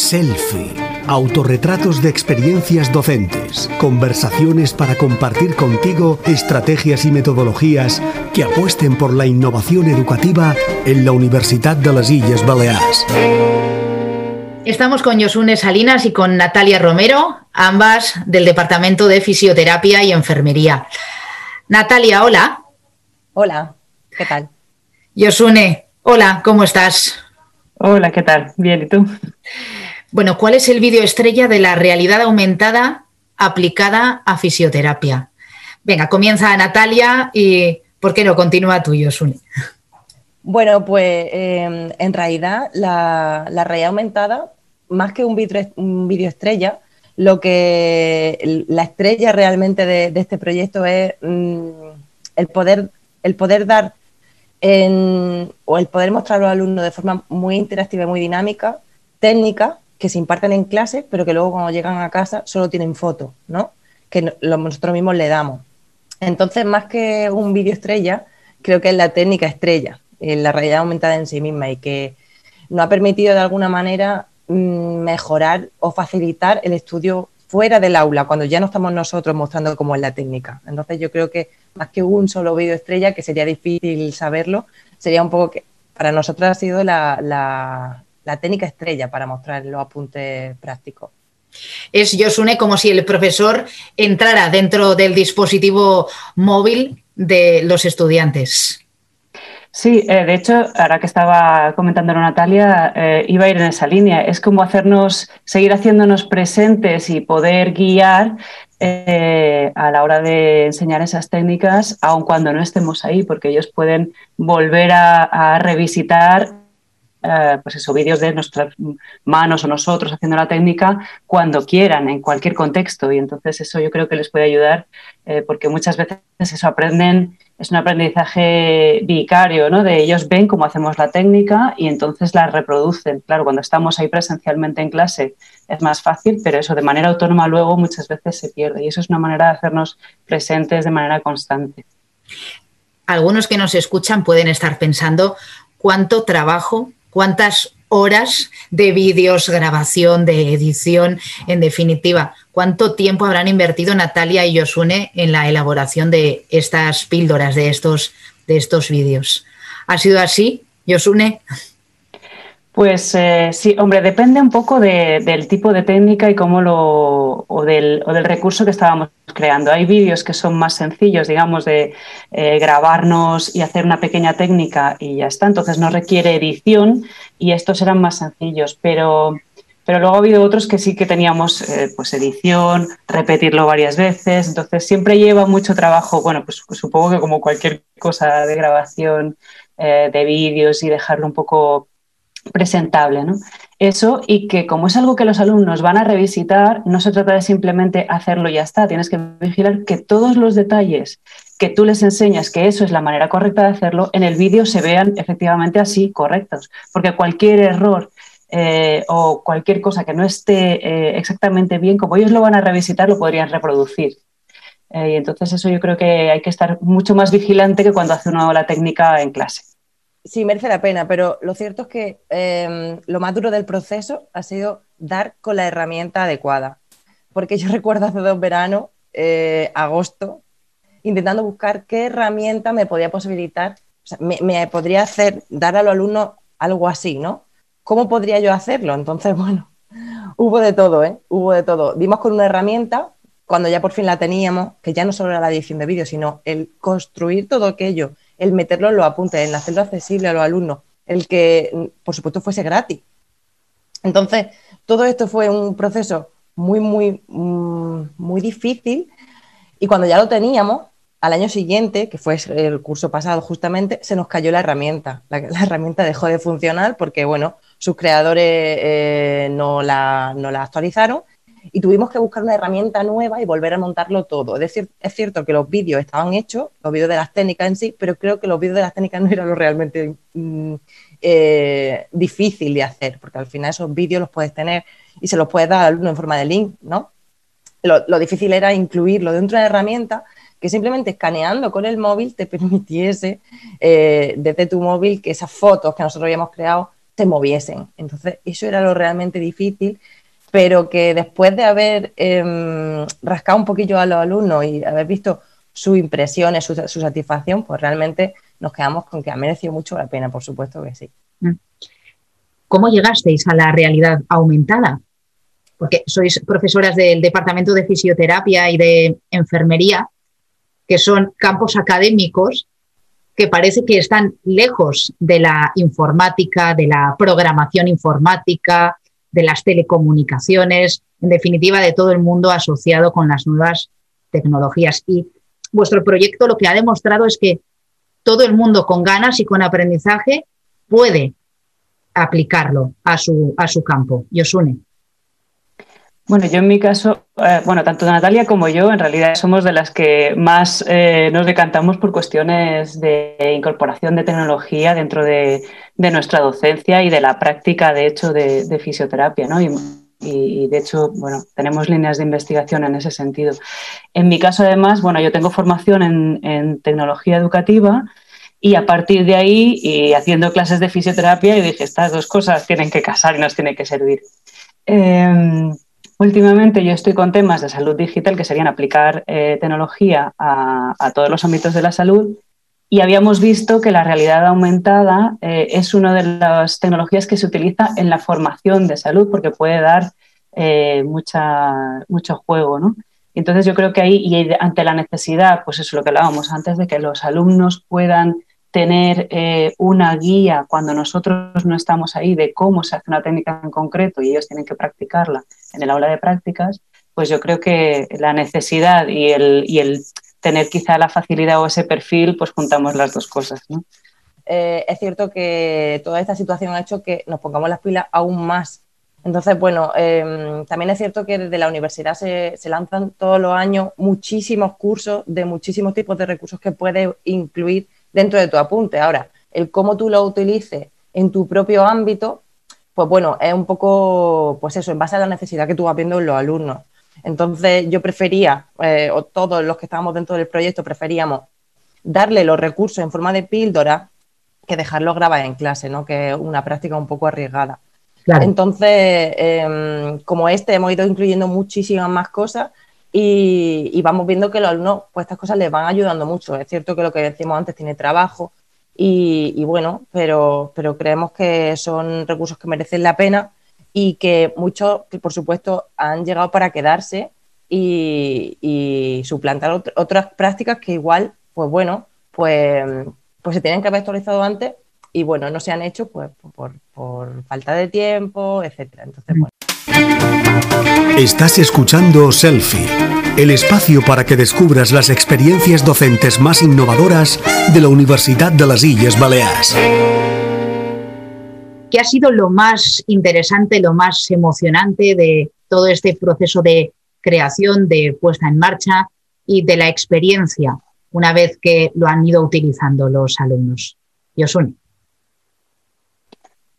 Selfie. Autorretratos de experiencias docentes. Conversaciones para compartir contigo estrategias y metodologías que apuesten por la innovación educativa en la Universidad de las Islas Baleares. Estamos con Yosune Salinas y con Natalia Romero, ambas del Departamento de Fisioterapia y Enfermería. Natalia, hola. Hola, ¿qué tal? Yosune, hola, ¿cómo estás? Hola, ¿qué tal? Bien, ¿y tú? Bueno, ¿cuál es el vídeo estrella de la realidad aumentada aplicada a fisioterapia? Venga, comienza Natalia y ¿por qué no continúa tú, Yosune? Bueno, pues em, en realidad la, realidad aumentada, más que un vídeo estrella, lo que la estrella realmente de, este proyecto es mm, el, poder, el poder dar o el poder mostrar a los alumnos de forma muy interactiva y muy dinámica técnicas que se imparten en clase, pero que luego cuando llegan a casa solo tienen fotos, ¿no? Que nosotros mismos le damos. Entonces, más que un vídeo estrella, creo que es la técnica estrella, la realidad aumentada en sí misma y que nos ha permitido de alguna manera mm, mejorar o facilitar el estudio fuera del aula, cuando ya no estamos nosotros mostrando cómo es la técnica. Entonces yo creo que más que un solo vídeo estrella, que sería difícil saberlo, sería un poco que para nosotros ha sido la técnica estrella para mostrar los apuntes prácticos. Es Yosune como si el profesor entrara dentro del dispositivo móvil de los estudiantes. Sí, eh, de hecho, ahora que estaba comentando Natalia, eh, iba a ir en esa línea. Es como hacernos, seguir haciéndonos presentes y poder guiar eh, a la hora de enseñar esas técnicas, aun cuando no estemos ahí, porque ellos pueden volver a revisitar eh, pues eso, vídeos de nuestras manos o nosotros haciendo la técnica cuando quieran, en cualquier contexto. Y entonces eso yo creo que les puede ayudar eh, porque muchas veces eso aprenden, es un aprendizaje vicario, ¿no? De ellos ven cómo hacemos la técnica y entonces la reproducen. Claro, cuando estamos ahí presencialmente en clase es más fácil, pero eso de manera autónoma luego muchas veces se pierde. Y eso es una manera de hacernos presentes de manera constante. Algunos que nos escuchan pueden estar pensando cuánto trabajo cuántas horas de vídeos, grabación, de edición, en definitiva, cuánto tiempo habrán invertido Natalia y Yosune en la elaboración de estas píldoras, de estos, de estos vídeos. ¿Ha sido así, Yosune? Pues eh, sí, hombre, depende un poco del tipo de técnica y cómo lo o del, o del, recurso que estábamos creando. Hay vídeos que son más sencillos, digamos, de eh, grabarnos y hacer una pequeña técnica y ya está. Entonces no requiere edición y estos eran más sencillos, pero, pero luego ha habido otros que sí que teníamos eh, pues edición, repetirlo varias veces. Entonces siempre lleva mucho trabajo. Bueno, pues, pues supongo que como cualquier cosa de grabación de vídeos y dejarlo un poco presentable. ¿no? Eso y que como es algo que los alumnos van a revisitar, no se trata de simplemente hacerlo y ya está, tienes que vigilar que todos los detalles que tú les enseñas que eso es la manera correcta de hacerlo, en el vídeo se vean efectivamente así correctos, porque cualquier error eh, o cualquier cosa que no esté eh, exactamente bien, como ellos lo van a revisitar, lo podrían reproducir. Eh, y entonces eso yo creo que hay que estar mucho más vigilante que cuando hace uno la técnica en clase sí merece la pena, pero lo cierto es que em, lo más duro del proceso ha sido dar con la herramienta adecuada. Porque yo recuerdo hace dos veranos, eh, agosto, intentando buscar qué herramienta me podía posibilitar, o sea, me, podría hacer, dar a los alumnos algo así, ¿no? ¿Cómo podría yo hacerlo? Entonces, bueno, hubo de todo, ¿eh? Hubo de todo. Dimos con una herramienta, cuando ya por fin la teníamos, que ya no solo era la edición de vídeo, sino el construir todo aquello el meterlo en los apuntes, el hacerlo accesible a los alumnos, el que, por supuesto, fuese gratis. Entonces, todo esto fue un proceso muy, muy, mm, muy difícil y cuando ya lo teníamos, al año siguiente, que fue el curso pasado justamente, se nos cayó la herramienta. La, herramienta dejó de funcionar porque, bueno, sus creadores eh, no, la, no la actualizaron y tuvimos que buscar una herramienta nueva y volver a montarlo todo. Es decir, es cierto que los vídeos estaban hechos, los vídeos de las técnicas en sí, pero creo que los vídeos de las técnicas no eran lo realmente mm, eh, difícil de hacer, porque al final esos vídeos los puedes tener y se los puedes dar al alumno en forma de link, ¿no? Lo, difícil era incluirlo dentro de una herramienta que simplemente escaneando con el móvil te permitiese eh, desde tu móvil que esas fotos que nosotros habíamos creado se moviesen. Entonces, eso era lo realmente difícil, pero que después de haber em, rascado un poquillo a los alumnos y haber visto sus impresiones, su, satisfacción, pues realmente nos quedamos con que ha merecido mucho la pena, por supuesto que sí. Mm. ¿Cómo llegasteis a la realidad aumentada? Porque sois profesoras del Departamento de Fisioterapia y de Enfermería, que son campos académicos que parece que están lejos de la informática, de la programación informática, de las telecomunicaciones, en definitiva de todo el mundo asociado con las nuevas tecnologías. Y vuestro proyecto lo que ha demostrado es que todo el mundo con ganas y con aprendizaje puede aplicarlo a su, a su campo. Yosune. Bueno, yo en mi caso, eh, bueno, tanto Natalia como yo en realidad somos de las que más eh, nos decantamos por cuestiones de incorporación de tecnología dentro de, nuestra docencia y de la práctica, de hecho, de, fisioterapia, ¿no? Y, de hecho, bueno, tenemos líneas de investigación en ese sentido. En mi caso, además, bueno, yo tengo formación en, tecnología educativa y a partir de ahí, y haciendo clases de fisioterapia, yo dije, estas dos cosas tienen que casar y nos tienen que servir. Em, Últimamente yo estoy con temas de salud digital que serían aplicar eh, tecnología a, todos los ámbitos de la salud y habíamos visto que la realidad aumentada eh, es una de las tecnologías que se utiliza en la formación de salud porque puede dar eh, mucha, mucho juego. ¿no? Entonces yo creo que ahí, y ante la necesidad, pues eso es lo que hablábamos antes, de que los alumnos puedan tener eh, una guía cuando nosotros no estamos ahí de cómo se hace una técnica en concreto y ellos tienen que practicarla en el aula de prácticas, pues yo creo que la necesidad y el, y el tener quizá la facilidad o ese perfil, pues juntamos las dos cosas. ¿no? Eh, es cierto que toda esta situación ha hecho que nos pongamos las pilas aún más. Entonces, bueno, em, también es cierto que desde la universidad se, se, lanzan todos los años muchísimos cursos de muchísimos tipos de recursos que puede incluir dentro de tu apunte. Ahora, el cómo tú lo utilices en tu propio ámbito, pues bueno, es un poco, pues eso, en base a la necesidad que tú vas viendo en los alumnos. Entonces, yo prefería, eh, o todos los que estábamos dentro del proyecto, preferíamos darle los recursos en forma de píldora que dejarlos grabar en clase, ¿no? Que es una práctica un poco arriesgada. Entonces, em, como este, hemos ido incluyendo muchísimas más cosas y, vamos viendo que los alumnos, pues estas cosas les van ayudando mucho. Es cierto que lo que decimos antes tiene trabajo y, bueno, pero, pero creemos que son recursos que merecen la pena y que muchos, por supuesto, han llegado para quedarse y, suplantar otras prácticas que igual, pues bueno, pues, pues se tienen que haber actualizado antes y bueno, no se han hecho pues por, por falta de tiempo, etcétera. Entonces, bueno. Estás escuchando Selfie, el espacio para que descubras las experiencias docentes más innovadoras de la Universidad de las Islas Baleares. ¿Qué ha sido lo más interesante, lo más emocionante de todo este proceso de creación, de puesta en marcha y de la experiencia una vez que lo han ido utilizando los alumnos? Yosun.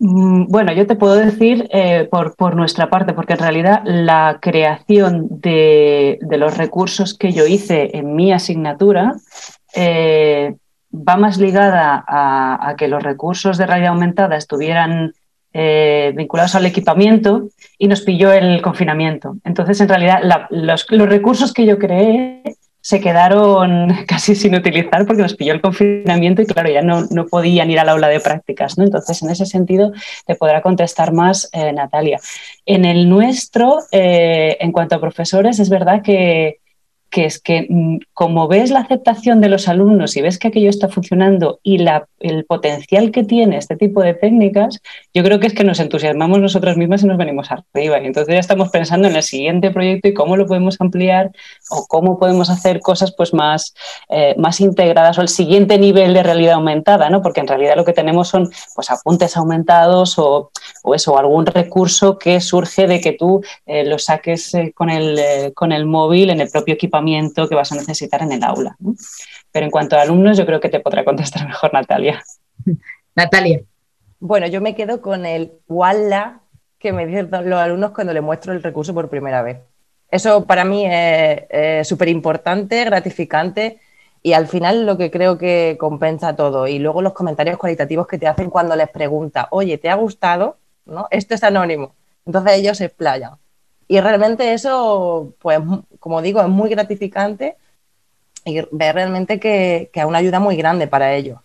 Mm, bueno, yo te puedo decir eh, por, nuestra parte, porque en realidad la creación de, los recursos que yo hice en mi asignatura eh, va más ligada a, que los recursos de realidad aumentada estuvieran eh, vinculados al equipamiento y nos pilló el confinamiento. Entonces, en realidad, los, los recursos que yo creé se quedaron casi sin utilizar porque nos pilló el confinamiento y claro, ya no, no podían ir al aula de prácticas. ¿no? Entonces, en ese sentido, te podrá contestar más eh, Natalia. En el nuestro, eh, en cuanto a profesores, es verdad que que es que mm, como ves la aceptación de los alumnos y ves que aquello está funcionando y el potencial que tiene este tipo de técnicas, yo creo que es que nos entusiasmamos nosotros mismas y nos venimos arriba. Y entonces ya estamos pensando en el siguiente proyecto y cómo lo podemos ampliar o cómo podemos hacer cosas pues más, eh, más integradas o el siguiente nivel de realidad aumentada, ¿no? porque en realidad lo que tenemos son pues, apuntes aumentados o, o eso, algún recurso que surge de que tú eh, lo saques eh, con, el, con el móvil en el propio equipo que vas a necesitar en el aula. Pero en cuanto a alumnos, yo creo que te podrá contestar mejor Natalia. Natalia. Bueno, yo me quedo con el walla que me dicen los alumnos cuando le muestro el recurso por primera vez. Eso para mí es súper importante, gratificante Y al final lo que creo que compensa todo. Y luego los comentarios cualitativos que te hacen cuando les pregunta, oye, ¿te ha gustado? ¿No? Esto es anónimo. Entonces ellos se explayan. Y realmente eso, pues, como digo, es muy gratificante y ver realmente que, que es una ayuda muy grande para ellos.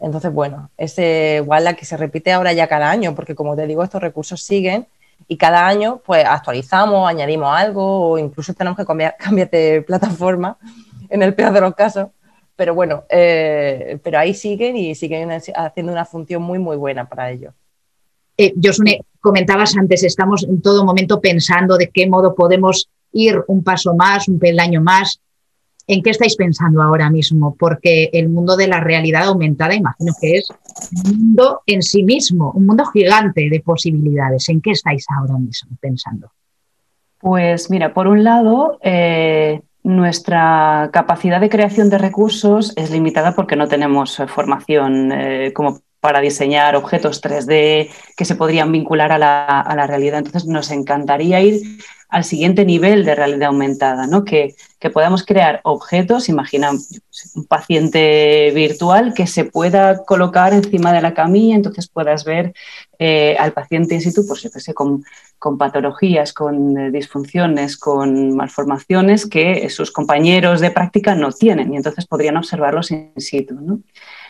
Entonces, bueno, es igual la que se repite ahora ya cada año, porque como te digo, estos recursos siguen y cada año pues actualizamos, añadimos algo o incluso tenemos que cambiar, de plataforma en el peor de los casos. Pero bueno, eh, pero ahí siguen y siguen haciendo una función muy, muy buena para ellos. Eh, Josune, comentabas antes, estamos en todo momento pensando de qué modo podemos ir un paso más, un peldaño más. ¿En qué estáis pensando ahora mismo? Porque el mundo de la realidad aumentada, imagino que es un mundo en sí mismo, un mundo gigante de posibilidades. ¿En qué estáis ahora mismo pensando? Pues mira, por un lado, eh, nuestra capacidad de creación de recursos es limitada porque no tenemos eh, formación eh, como para diseñar objetos 3D que se podrían vincular a la, realidad. Entonces, nos encantaría ir al siguiente nivel de realidad aumentada, ¿no? que, que podamos crear objetos, imagina un paciente virtual que se pueda colocar encima de la camilla, entonces puedas ver eh, al paciente in situ, pues yo sé, con, con patologías, con eh, disfunciones, con malformaciones que sus compañeros de práctica no tienen y entonces podrían observarlos in situ. ¿no?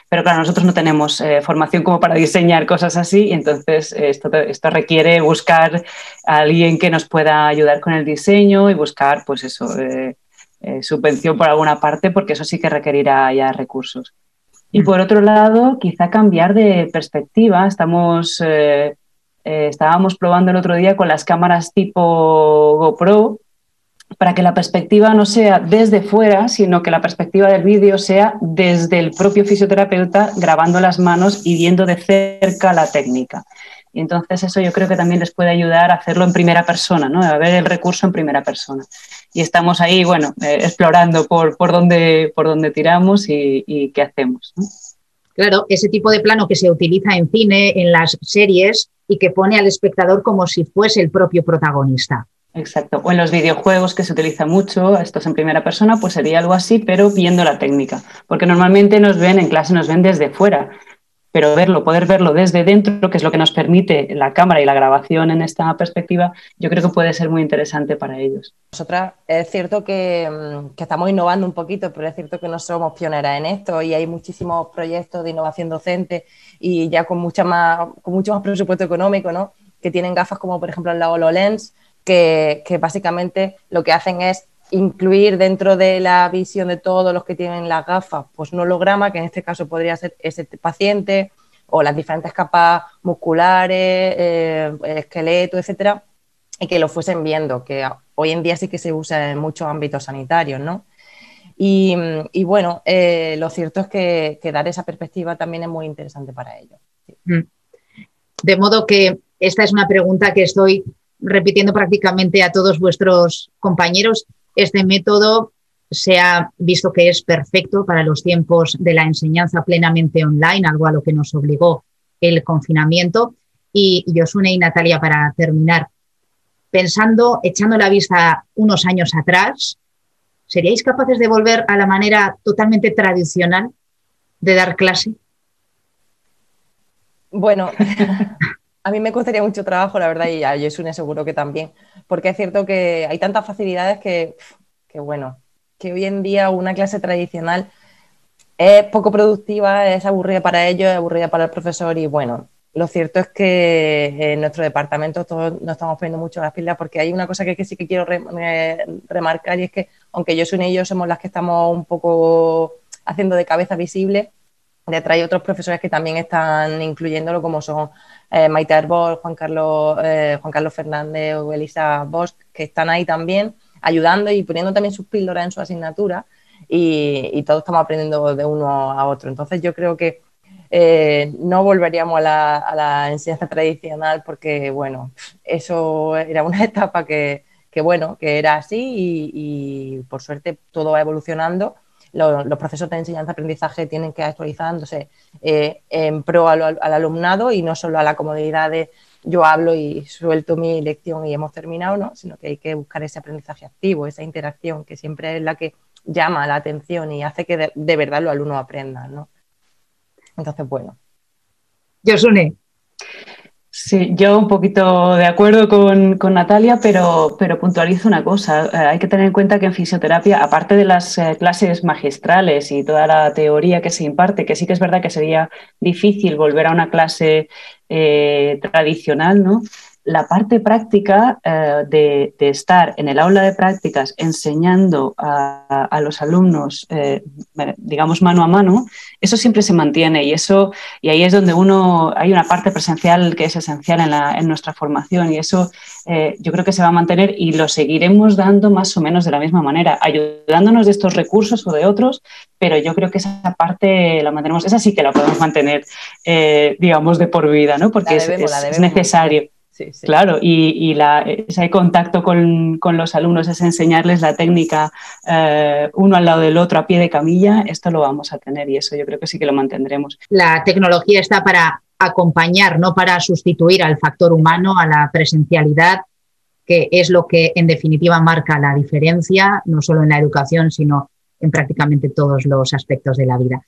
Pero claro, nosotros no tenemos eh, formación como para diseñar cosas así y entonces eh, esto, esto, requiere buscar a alguien que nos pueda ayudar con el diseño y buscar, pues eso, eh, subvención por alguna parte, porque eso sí que requerirá ya recursos. Y por otro lado, quizá cambiar de perspectiva. Estamos, estábamos probando el otro día con las cámaras tipo GoPro, para que la perspectiva no sea desde fuera, sino que la perspectiva del vídeo sea desde el propio fisioterapeuta grabando las manos y viendo de cerca la técnica. Y entonces eso yo creo que también les puede ayudar a hacerlo en primera persona, ¿no? a ver el recurso en primera persona. Y estamos ahí, bueno, eh, explorando por, por, dónde, por dónde tiramos y, y qué hacemos. Claro, ese tipo de plano que se utiliza en cine, en las series y que pone al espectador como si fuese el propio protagonista. Exacto. O en los videojuegos que se utiliza mucho, esto es en primera persona, pues sería algo así, pero viendo la técnica. Porque normalmente nos ven en clase, nos ven desde fuera, pero verlo, poder verlo desde dentro, que es lo que nos permite la cámara y la grabación en esta perspectiva, yo creo que puede ser muy interesante para ellos. Nosotras es cierto que, mm, estamos innovando un poquito, pero es cierto que no somos pioneras en esto y hay muchísimos proyectos de innovación docente y ya con mucho más presupuesto económico, ¿no? que tienen gafas como por ejemplo la HoloLens, que, básicamente lo que hacen es incluir dentro de la visión de todos los que tienen las gafas, pues un holograma, que en este caso podría ser ese paciente, o las diferentes capas musculares, eh, esqueleto, etcétera, y que lo fuesen viendo, que hoy en día sí que se usa en muchos ámbitos sanitarios, ¿no? Y, bueno, eh, lo cierto es que, dar esa perspectiva también es muy interesante para ellos. Mm. De modo que esta es una pregunta que estoy repitiendo prácticamente a todos vuestros compañeros, este método se ha visto que es perfecto para los tiempos de la enseñanza plenamente online, algo a lo que nos obligó el confinamiento. Y Josune y Natalia, para terminar, pensando, echando la vista unos años atrás, ¿seríais capaces de volver a la manera totalmente tradicional de dar clase? Bueno, a mí me costaría mucho trabajo, la verdad, y a Yesune seguro que también, porque es cierto que hay tantas facilidades que, bueno, que hoy en día una clase tradicional es poco productiva, es aburrida para ellos, es aburrida para el profesor y bueno, lo cierto es que en nuestro departamento todos nos estamos poniendo mucho las pilas porque hay una cosa que, sí que quiero remarcar y es que aunque yo y yo somos las que estamos un poco haciendo de cabeza visible, detrás hay otros profesores que también están incluyéndolo como son eh, Maite Arbol, Juan Carlos, eh, Juan Carlos Fernández o Elisa Bosch, que están ahí también ayudando y poniendo también sus píldoras en su asignatura y, todos estamos aprendiendo de uno a otro. Entonces yo creo que eh, no volveríamos a la, enseñanza tradicional porque, bueno, eso era una etapa que, bueno, que era así y por suerte todo va evolucionando los procesos de enseñanza-aprendizaje tienen que actualizándose eh, en pro al, alumnado y no solo a la comodidad de yo hablo y suelto mi lección y hemos terminado, ¿no? sino que hay que buscar ese aprendizaje activo, esa interacción que siempre es la que llama la atención y hace que de, verdad los alumnos aprendan, ¿no? Entonces, bueno. Yosune. Sí, yo un poquito de acuerdo con, Natalia, pero, pero, puntualizo una cosa. Eh, hay que tener en cuenta que en fisioterapia, aparte de las eh, clases magistrales y toda la teoría que se imparte, que sí que es verdad que sería difícil volver a una clase eh, tradicional, ¿no? La parte práctica eh, de, estar en el aula de prácticas enseñando a, los alumnos, eh, digamos, mano a mano, eso siempre se mantiene y, eso, y ahí es donde uno, hay una parte presencial que es esencial en, nuestra formación y eso eh, yo creo que se va a mantener y lo seguiremos dando más o menos de la misma manera, ayudándonos de estos recursos o de otros, pero yo creo que esa parte la mantenemos, esa sí que la podemos mantener, digamos, de por vida, ¿no? porque es necesario. Claro, y, ese contacto con, los alumnos, es enseñarles la técnica eh, uno al lado del otro a pie de camilla, esto lo vamos a tener y eso yo creo que sí que lo mantendremos. La tecnología está para acompañar, no para sustituir al factor humano, a la presencialidad, que es lo que en definitiva marca la diferencia, no solo en la educación, sino en prácticamente todos los aspectos de la vida.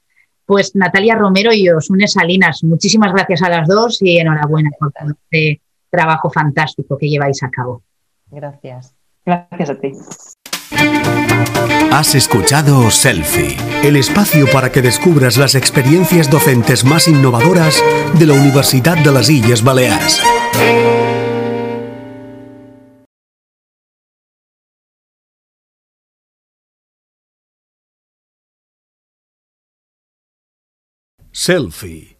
Pues Natalia Romero y Osune Salinas, muchísimas gracias a las dos y enhorabuena por este trabajo fantástico que lleváis a cabo. Gracias. Gracias a ti. Has escuchado Selfie, el espacio para que descubras las experiencias docentes más innovadoras de la Universidad de las Islas Baleares. Selfie